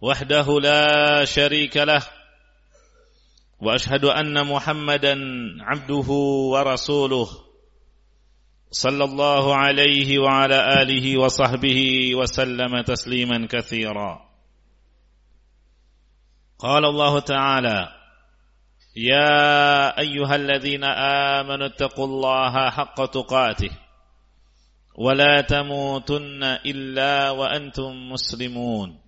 وحده لا شريك له وأشهد أن محمدا عبده ورسوله صلى الله عليه وعلى آله وصحبه وسلم تسليما كثيرا. قال الله تعالى يا أيها الذين آمنوا اتقوا الله حق تقاته ولا تموتن إلا وأنتم مسلمون.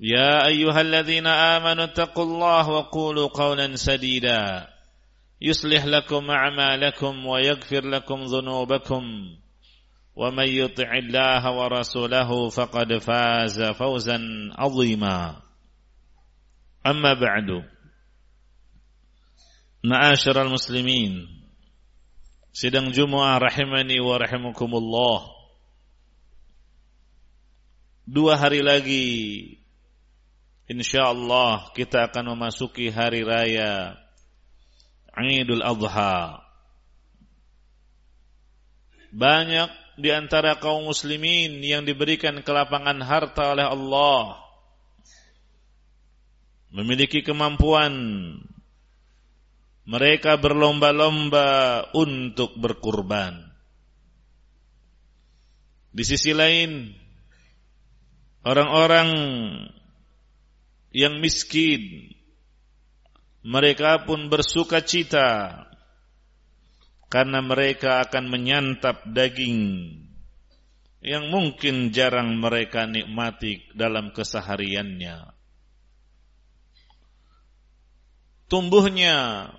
يا أيها الذين آمنوا اتقوا الله وقولوا قولا سديدا. يصلح لكم أعمالكم ويغفر لكم ذنوبكم. ومن يطع الله ورسوله فقد فاز فوزا عظيما. أما بعد معاشر المسلمين sidang Jumu'ah rahimani wa rahimakumullah dua hari lagi insyaallah kita akan memasuki hari raya Idul Adha. Banyak di antara kaum muslimin yang diberikan kelapangan harta oleh Allah memiliki kemampuan mereka berlomba-lomba untuk berkurban. Di sisi lain, orang-orang yang miskin mereka pun bersuka cita karena mereka akan menyantap daging yang mungkin jarang mereka nikmati dalam kesehariannya. Tumbuhnya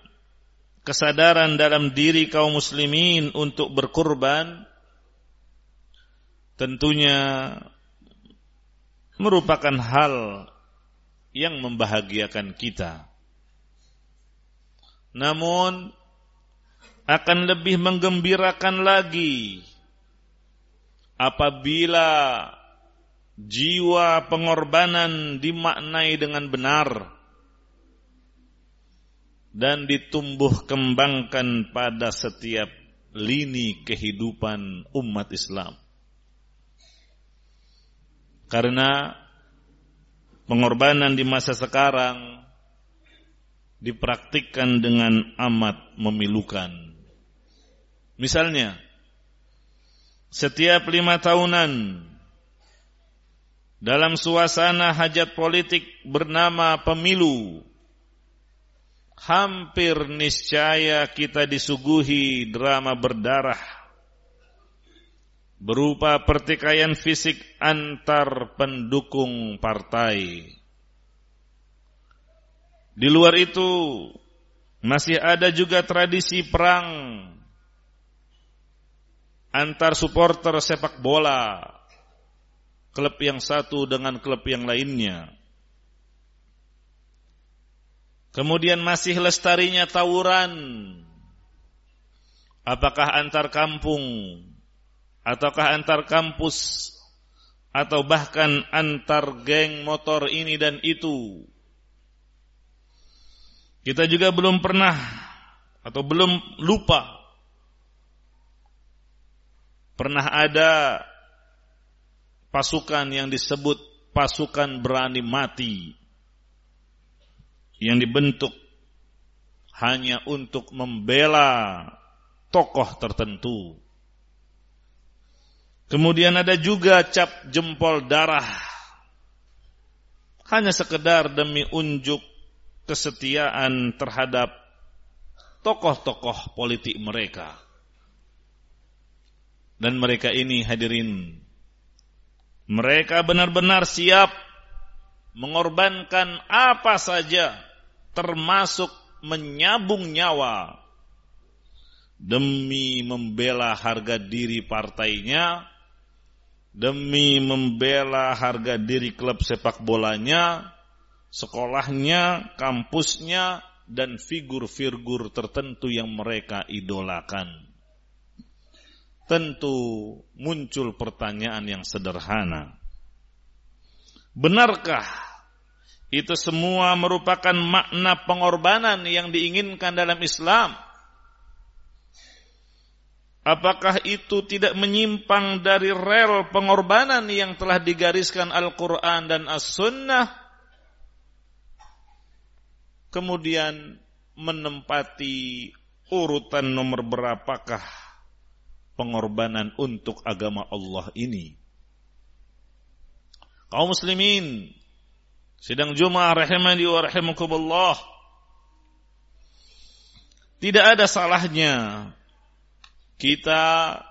kesadaran dalam diri kaum muslimin untuk berkurban tentunya merupakan hal yang membahagiakan kita. Namun akan lebih menggembirakan lagi apabila jiwa pengorbanan dimaknai dengan benar dan ditumbuh kembangkan pada setiap lini kehidupan umat Islam. Karena pengorbanan di masa sekarang dipraktikkan dengan amat memilukan. Misalnya, setiap lima tahunan dalam suasana hajat politik bernama pemilu, hampir niscaya kita disuguhi drama berdarah berupa pertikaian fisik antar pendukung partai. Di luar itu masih ada juga tradisi perang antar supporter sepak bola klub yang satu dengan klub yang lainnya. Kemudian masih lestarinya tawuran apakah antar kampung ataukah antar kampus atau bahkan antar geng motor ini dan itu. Kita juga belum pernah atau belum lupa pernah ada pasukan yang disebut pasukan berani mati yang dibentuk hanya untuk membela tokoh tertentu. Kemudian ada juga cap jempol darah. Hanya sekedar demi unjuk kesetiaan terhadap tokoh-tokoh politik mereka. Dan mereka ini hadirin, mereka benar-benar siap mengorbankan apa saja termasuk menyabung nyawa demi membela harga diri partainya, demi membela harga diri klub sepak bolanya, sekolahnya, kampusnya, dan figur-figur tertentu yang mereka idolakan. Tentu muncul pertanyaan yang sederhana. Benarkah itu semua merupakan makna pengorbanan yang diinginkan dalam Islam? Apakah itu tidak menyimpang dari rel pengorbanan yang telah digariskan Al-Quran dan As-Sunnah? Kemudian menempati urutan nomor berapakah pengorbanan untuk agama Allah ini? Kaum muslimin, sidang Jumat rahimani wa rahimakumullah. Tidak ada salahnya kita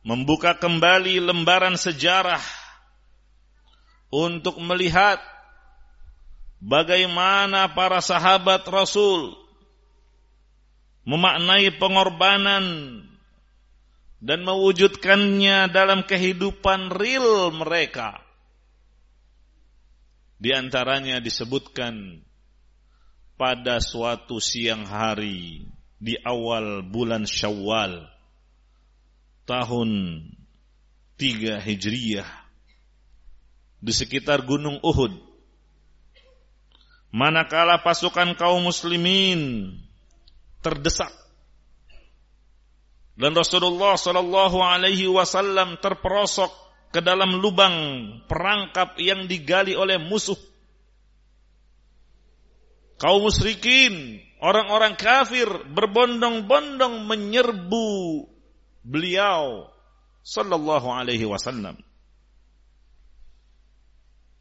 membuka kembali lembaran sejarah untuk melihat bagaimana para sahabat Rasul memaknai pengorbanan dan mewujudkannya dalam kehidupan real mereka. Di antaranya disebutkan pada suatu siang hari di awal bulan Syawal tahun 3 Hijriyah di sekitar Gunung Uhud. Manakala pasukan kaum muslimin terdesak dan Rasulullah Shallallahu alaihi wasallam terperosok ke dalam lubang perangkap yang digali oleh musuh. Kaum musyrikin, orang-orang kafir berbondong-bondong menyerbu beliau sallallahu alaihi wasallam.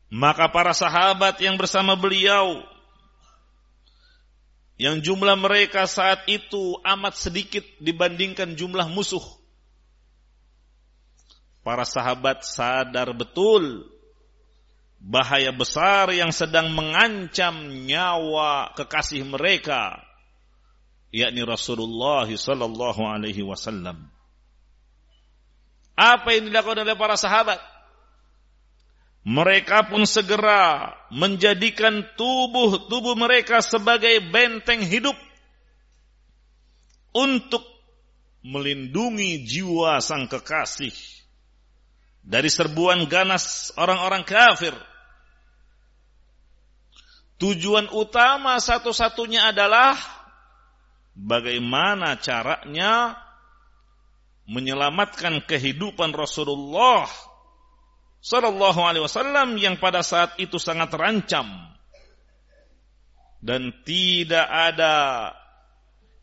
Maka para sahabat yang bersama beliau yang jumlah mereka saat itu amat sedikit dibandingkan jumlah musuh. Para sahabat sadar betul bahaya besar yang sedang mengancam nyawa kekasih mereka yakni Rasulullah sallallahu alaihi wasallam. Apa yang dilakukan oleh para sahabat? Mereka pun segera menjadikan tubuh-tubuh mereka sebagai benteng hidup untuk melindungi jiwa sang kekasih dari serbuan ganas orang-orang kafir. Tujuan utama satu-satunya adalah bagaimana caranya menyelamatkan kehidupan Rasulullah Sallallahu Alaihi Wasallam yang pada saat itu sangat terancam dan tidak ada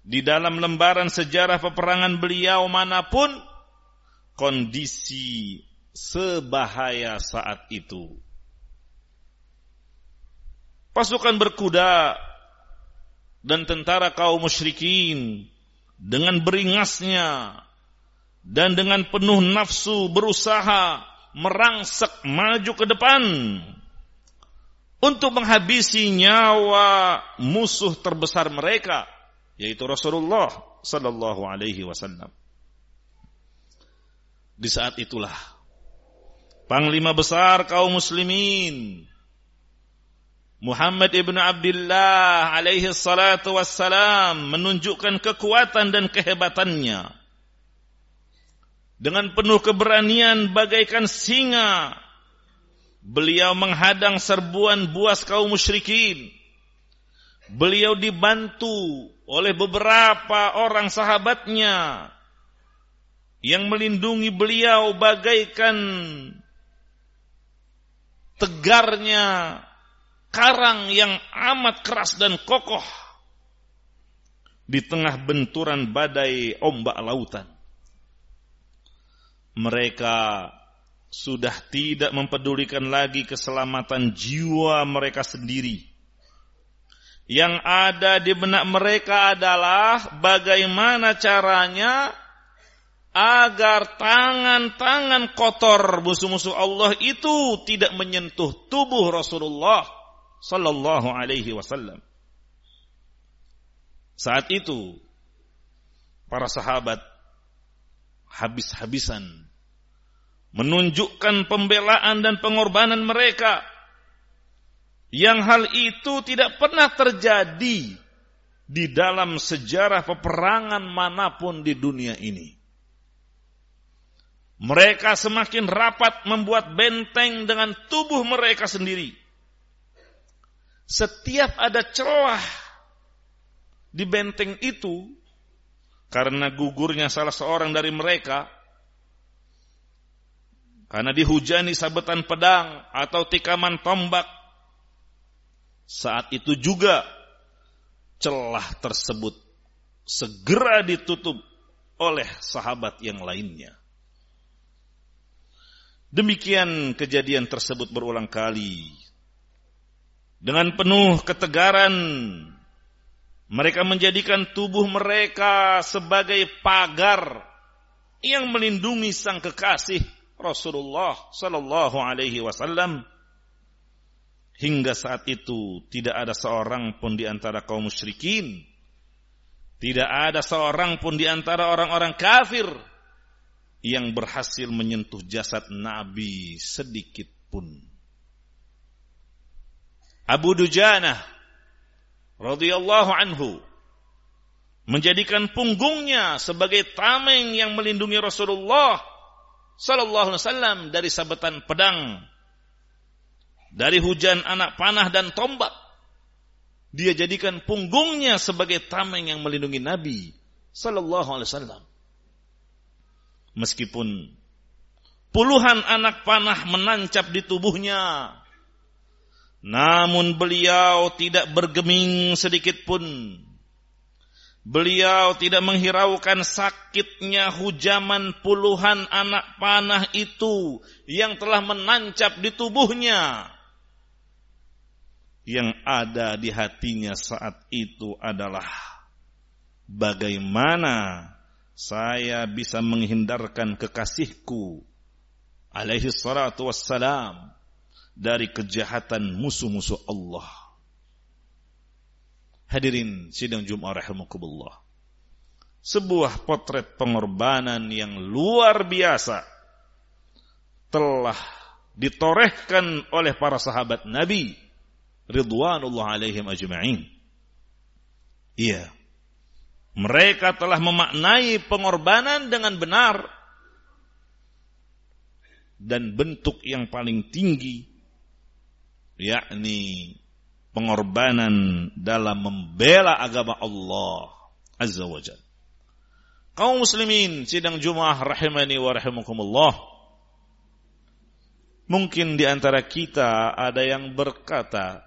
di dalam lembaran sejarah peperangan beliau mana pun kondisi sebahaya saat itu. Pasukan berkuda dan tentara kaum musyrikin dengan beringasnya dan dengan penuh nafsu berusaha merangsek maju ke depan untuk menghabisi nyawa musuh terbesar mereka yaitu Rasulullah sallallahu alaihi wasallam. Di saat itulah panglima besar kaum muslimin Muhammad ibn Abdullah alaihi salatu wassalam menunjukkan kekuatan dan kehebatannya dengan penuh keberanian bagaikan singa. Beliau menghadang serbuan buas kaum musyrikin. Beliau dibantu oleh beberapa orang sahabatnya yang melindungi beliau bagaikan tegarnya karang yang amat keras dan kokoh di tengah benturan badai ombak lautan mereka sudah tidak mempedulikan lagi keselamatan jiwa mereka sendiri. Yang ada di benak mereka adalah bagaimana caranya agar tangan-tangan kotor musuh-musuh Allah itu tidak menyentuh tubuh Rasulullah sallallahu alaihi wasallam. Saat itu para sahabat habis-habisan menunjukkan pembelaan dan pengorbanan mereka yang hal itu tidak pernah terjadi di dalam sejarah peperangan mana pun di dunia ini. Mereka semakin rapat membuat benteng dengan tubuh mereka sendiri. Setiap ada celah di benteng itu, karena gugurnya salah seorang dari mereka, karena dihujani sabetan pedang atau tikaman tombak, saat itu juga celah tersebut segera ditutup oleh sahabat yang lainnya. Demikian kejadian tersebut berulang kali. Dengan penuh ketegaran, mereka menjadikan tubuh mereka sebagai pagar yang melindungi sang kekasih Rasulullah sallallahu alaihi wasallam Hingga saat itu tidak ada seorang pun di antara kaum musyrikin. Tidak ada seorang pun di antara orang-orang kafir yang berhasil menyentuh jasad Nabi sedikit pun. Abu Dujana radhiyallahu anhu menjadikan punggungnya sebagai tameng yang melindungi Rasulullah sallallahu alaihi wasallam dari sabetan pedang dari hujan anak panah dan tombak. Dia jadikan punggungnya sebagai tameng yang melindungi Nabi sallallahu alaihi wasallam. Meskipun puluhan anak panah menancap di tubuhnya, namun beliau tidak bergeming sedikit pun. Beliau tidak menghiraukan sakitnya hujaman puluhan anak panah itu yang telah menancap di tubuhnya. Yang ada di hatinya saat itu adalah bagaimana saya bisa menghindarkan kekasihku? Alaihi salatu wassalam dari kejahatan musuh-musuh Allah. Hadirin sidang Jumat rahimakumullah. Sebuah potret pengorbanan yang luar biasa telah ditorehkan oleh para sahabat Nabi ridwanullah alaihim ajma'in. Iya. Mereka telah memaknai pengorbanan dengan benar dan bentuk yang paling tinggi yakni pengorbanan dalam membela agama Allah Azza wa. Kaum muslimin sidang Jumat rahimani wa rahimakumullah. Mungkin di antara kita ada yang berkata,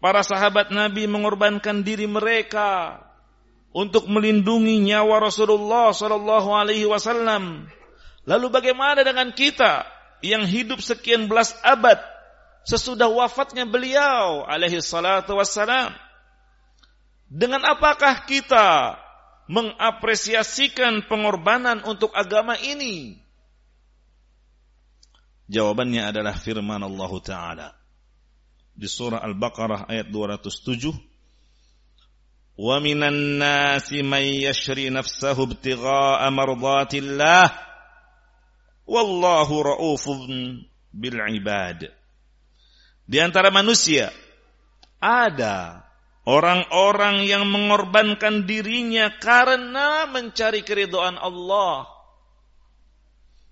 Para sahabat Nabi mengorbankan diri mereka untuk melindungi nyawa Rasulullah Shallallahu Alaihi Wasallam. Lalu bagaimana dengan kita yang hidup sekian belas abad sesudah wafatnya beliau alaihi salatu wassalam? Dengan apakah kita mengapresiasikan pengorbanan untuk agama ini? Jawabannya adalah firman Allah Ta'ala di surah Al-Baqarah ayat 207 Wa minan nasi man yashri nafsahu ibtigha'a mardatillah wallahu raufun bil ibad Di antara manusia ada orang-orang yang mengorbankan dirinya karena mencari keridhaan Allah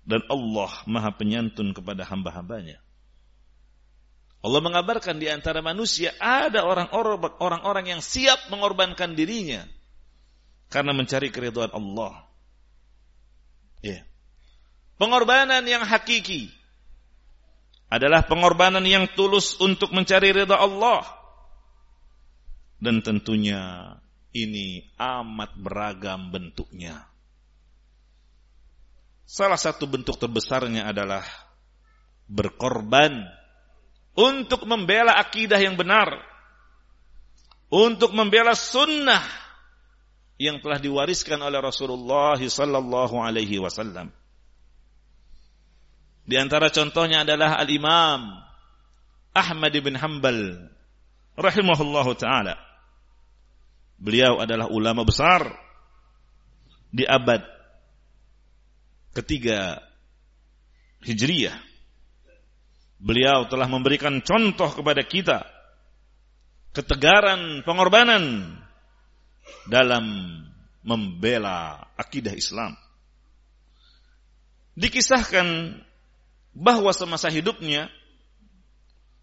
dan Allah Maha Penyantun kepada hamba-hambanya. Allah mengabarkan di antara manusia ada orang-orang yang siap mengorbankan dirinya karena mencari keridhaan Allah. Ya. Pengorbanan yang hakiki adalah pengorbanan yang tulus untuk mencari ridha Allah. Dan tentunya ini amat beragam bentuknya. Salah satu bentuk terbesarnya adalah berkorban untuk membela akidah yang benar, untuk membela sunnah yang telah diwariskan oleh Rasulullah sallallahu alaihi wasallam. Di antara contohnya adalah Al-Imam Ahmad bin Hanbal rahimahullahu taala. Beliau adalah ulama besar di abad ketiga Hijriyah. Beliau telah memberikan contoh kepada kita ketegaran pengorbanan dalam membela akidah Islam. Dikisahkan bahwa semasa hidupnya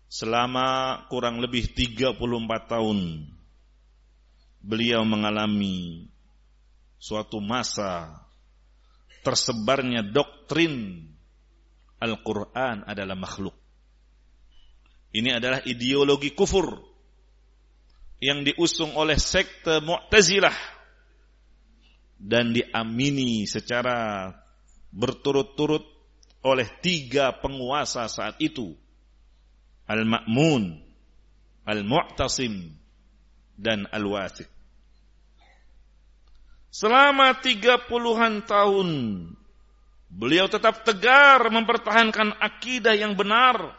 selama kurang lebih 34 tahun beliau mengalami suatu masa tersebarnya doktrin Al-Quran adalah makhluk. Ini adalah ideologi kufur yang diusung oleh sekte Mu'tazilah dan diamini secara berturut-turut oleh tiga penguasa saat itu. Al-Ma'mun, Al-Mu'tasim, dan Al-Wasik. Selama tiga puluhan tahun, beliau tetap tegar mempertahankan akidah yang benar.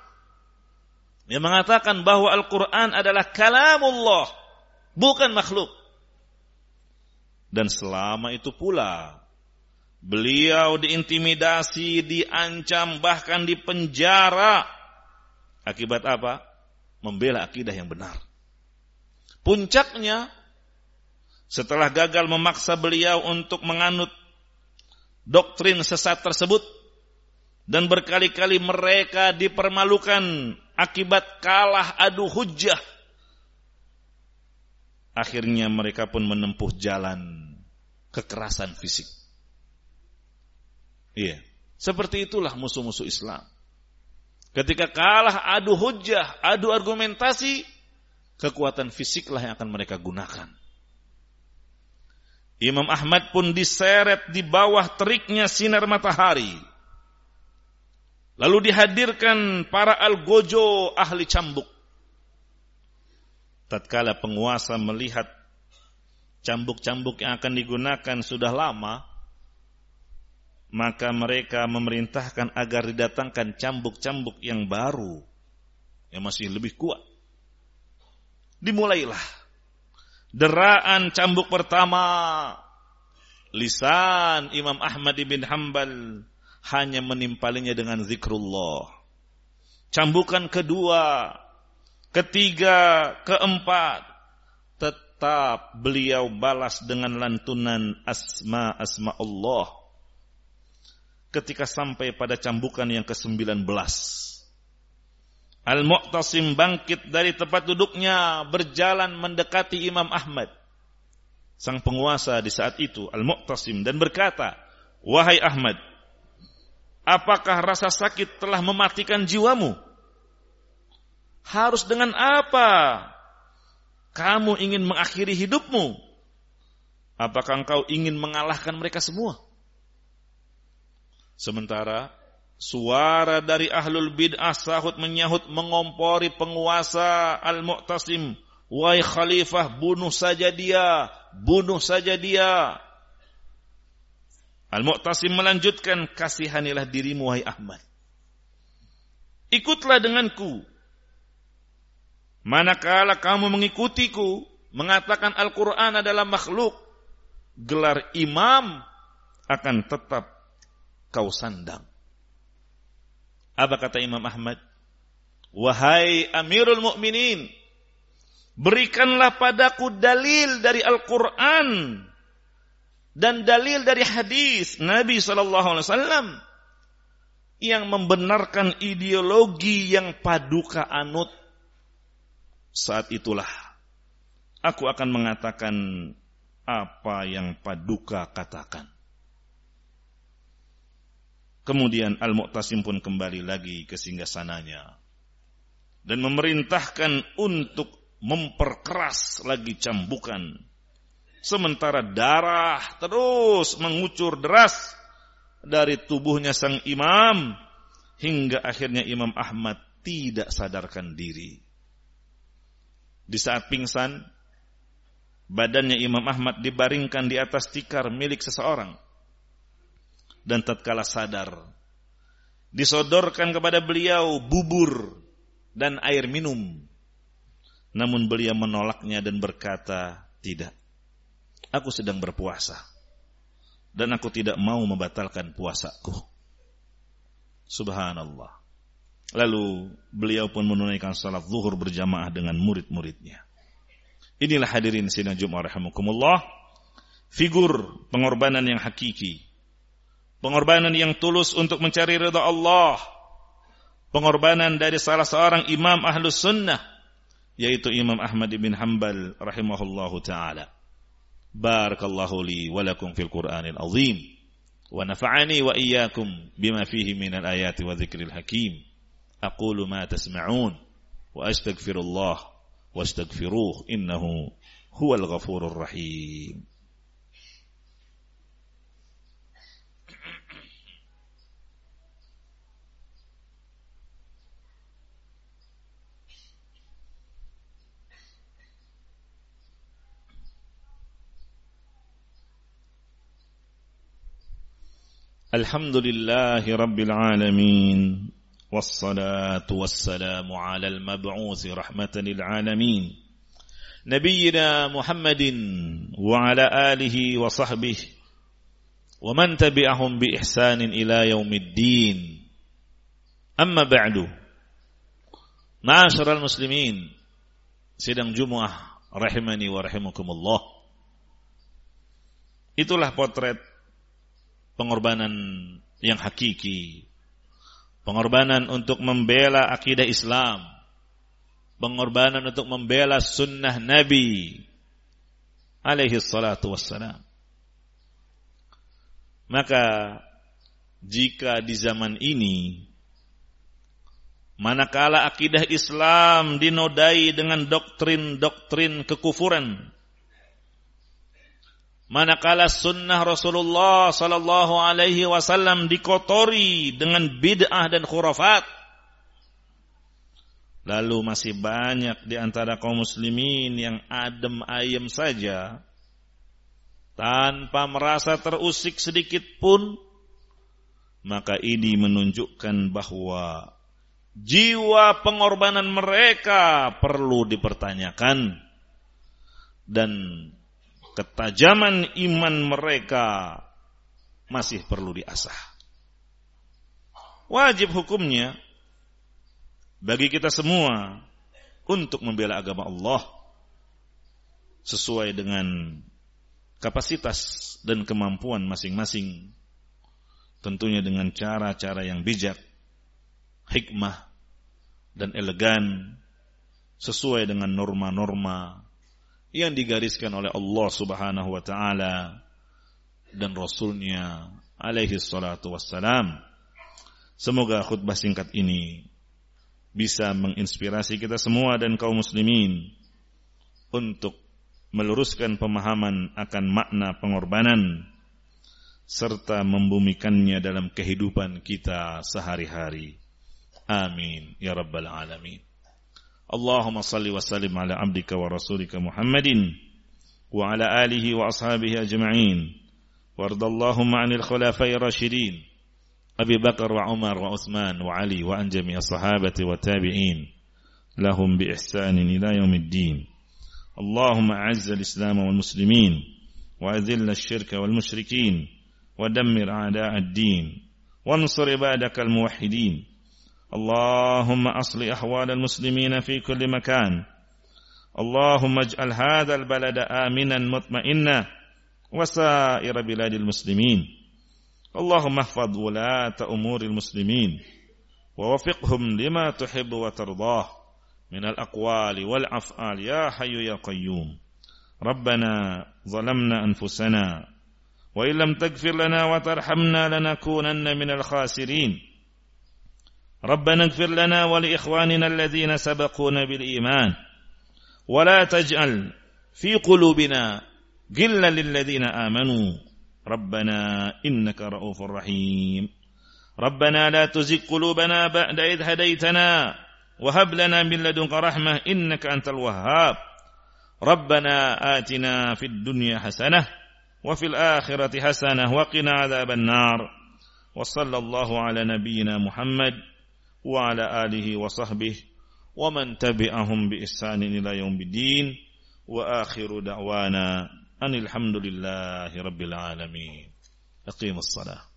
Yang mengatakan bahwa Al-Quran adalah kalamullah, bukan makhluk. Dan selama itu pula, Beliau diintimidasi, diancam, bahkan dipenjara. Akibat apa? Membela akidah yang benar. Puncaknya, setelah gagal memaksa beliau untuk menganut doktrin sesat tersebut, dan berkali-kali mereka dipermalukan akibat kalah adu hujah. Akhirnya mereka pun menempuh jalan kekerasan fisik. Iya. Seperti itulah musuh-musuh Islam. Ketika kalah adu hujah, adu argumentasi, kekuatan fisiklah yang akan mereka gunakan. Imam Ahmad pun diseret di bawah teriknya sinar matahari. Lalu dihadirkan para algojo ahli cambuk. Tatkala penguasa melihat cambuk-cambuk yang akan digunakan sudah lama, maka mereka memerintahkan agar didatangkan cambuk-cambuk yang baru yang masih lebih kuat. Dimulailah deraan cambuk pertama lisan Imam Ahmad bin Hambal hanya menimpalinya dengan zikrullah. Cambukan kedua, ketiga, keempat tetap beliau balas dengan lantunan asma-asma Allah ketika sampai pada cambukan yang ke-19. Al-Mu'tasim bangkit dari tempat duduknya berjalan mendekati Imam Ahmad. Sang penguasa di saat itu Al-Mu'tasim dan berkata, "Wahai Ahmad, apakah rasa sakit telah mematikan jiwamu? Harus dengan apa kamu ingin mengakhiri hidupmu? Apakah engkau ingin mengalahkan mereka semua?" Sementara suara dari ahlul bid'ah sahut menyahut mengompori penguasa Al-Mu'tasim. Wahai khalifah, bunuh saja dia, bunuh saja dia. Al-Mu'tasim melanjutkan, kasihanilah dirimu wahai Ahmad. Ikutlah denganku. Manakala kamu mengikutiku, mengatakan Al-Quran adalah makhluk, gelar imam akan tetap kau sandang. Apa kata Imam Ahmad? Wahai Amirul Mukminin, berikanlah padaku dalil dari Al-Qur'an dan dalil dari hadis Nabi sallallahu alaihi wasallam yang membenarkan ideologi yang paduka anut. Saat itulah aku akan mengatakan apa yang paduka katakan. Kemudian Al-Mu'tasim pun kembali lagi ke singgasananya dan memerintahkan untuk memperkeras lagi cambukan. Sementara darah terus mengucur deras dari tubuhnya sang imam hingga akhirnya Imam Ahmad tidak sadarkan diri. Di saat pingsan, badannya Imam Ahmad dibaringkan di atas tikar milik seseorang. Dan tatkala sadar, disodorkan kepada beliau bubur dan air minum. Namun beliau menolaknya dan berkata, tidak. Aku sedang berpuasa. Dan aku tidak mau membatalkan puasaku. Subhanallah. Lalu beliau pun menunaikan salat zuhur berjamaah dengan murid-muridnya. Inilah hadirin sidang Jumat rahimakumullah. Figur pengorbanan yang hakiki. Pengorbanan yang tulus untuk mencari ridha Allah. Pengorbanan dari salah seorang imam ahlus sunnah. Yaitu Imam Ahmad bin Hanbal rahimahullahu ta'ala. Barakallahu li walakum fil Qur'anil azim. Wa nafa'ani wa iyyakum bima fihi minal ayati wa dhikril hakim. Aqulu ma tasma'un. Wa astaghfirullah واستغفروه إنه هو الغفور الرحيم الحمد لله رب العالمين والصلاة والسلام على المبعوث رحمة للعالمين. نبينا محمد وعلى آله وصحبه ومن تبعهم بإحسان إلى يوم الدين. أما بعد معاشر المسلمين sidang Jumu'ah rahimani wa rahimakumullah itulah potret pengorbanan yang hakiki. Pengorbanan untuk membela akidah Islam, pengorbanan untuk membela sunnah Nabi. Alaihi salatu wassalam. Maka jika di zaman ini manakala akidah Islam dinodai dengan doktrin-doktrin kekufuran manakala sunnah Rasulullah sallallahu alaihi wasallam dikotori dengan bid'ah dan khurafat lalu masih banyak di antara kaum muslimin yang adem ayem saja tanpa merasa terusik sedikit pun maka ini menunjukkan bahwa jiwa pengorbanan mereka perlu dipertanyakan. Dan ketajaman iman mereka masih perlu diasah. Wajib hukumnya bagi kita semua untuk membela agama Allah sesuai dengan kapasitas dan kemampuan masing-masing. Tentunya dengan cara-cara yang bijak, hikmah, dan elegan sesuai dengan norma-norma yang digariskan oleh Allah Subhanahu wa taala dan rasulnya alaihi salatu wassalam. Semoga khutbah singkat ini bisa menginspirasi kita semua dan kaum muslimin untuk meluruskan pemahaman akan makna pengorbanan serta membumikannya dalam kehidupan kita sehari-hari. Amin ya rabbal alamin. اللهم صل وسلم على عبدك ورسولك محمد وعلى آله وأصحابه أجمعين. وارض اللهم عن الخلفاء الراشدين أبي بكر وعمر وعثمان وعلي وعن جميع الصحابة والتابعين. لهم بإحسان إلى يوم الدين. اللهم أعز الإسلام والمسلمين وأذل الشرك والمشركين ودمر أعداء الدين وانصر عبادك الموحدين. اللهم أصل أحوال المسلمين في كل مكان. اللهم اجعل هذا البلد آمنا مطمئنا وسائر بلاد المسلمين. اللهم احفظ ولاة أمور المسلمين ووفقهم لما تحب وترضاه من الأقوال والأفعال يا حي يا قيوم. ربنا ظلمنا أنفسنا وإن لم تغفر لنا وترحمنا لنكونن من الخاسرين. ربنا اغفر لنا ولإخواننا الذين سبقونا بالإيمان. ولا تجعل في قلوبنا غلا للذين آمنوا. ربنا إنك رؤوف رحيم. ربنا لا تزغ قلوبنا بعد إذ هديتنا. وهب لنا من لدنك رحمة إنك أنت الوهاب. Rabbana atina fid dunya hasanah wa fil akhirati hasanah wa qina adzaban nar. Wa sallallahu ala وعلى آله وصحبه ومن تبعهم بإحسان إلى يوم الدين. وآخر دعوانا أن الحمد لله رب العالمين. أقيم الصلاة.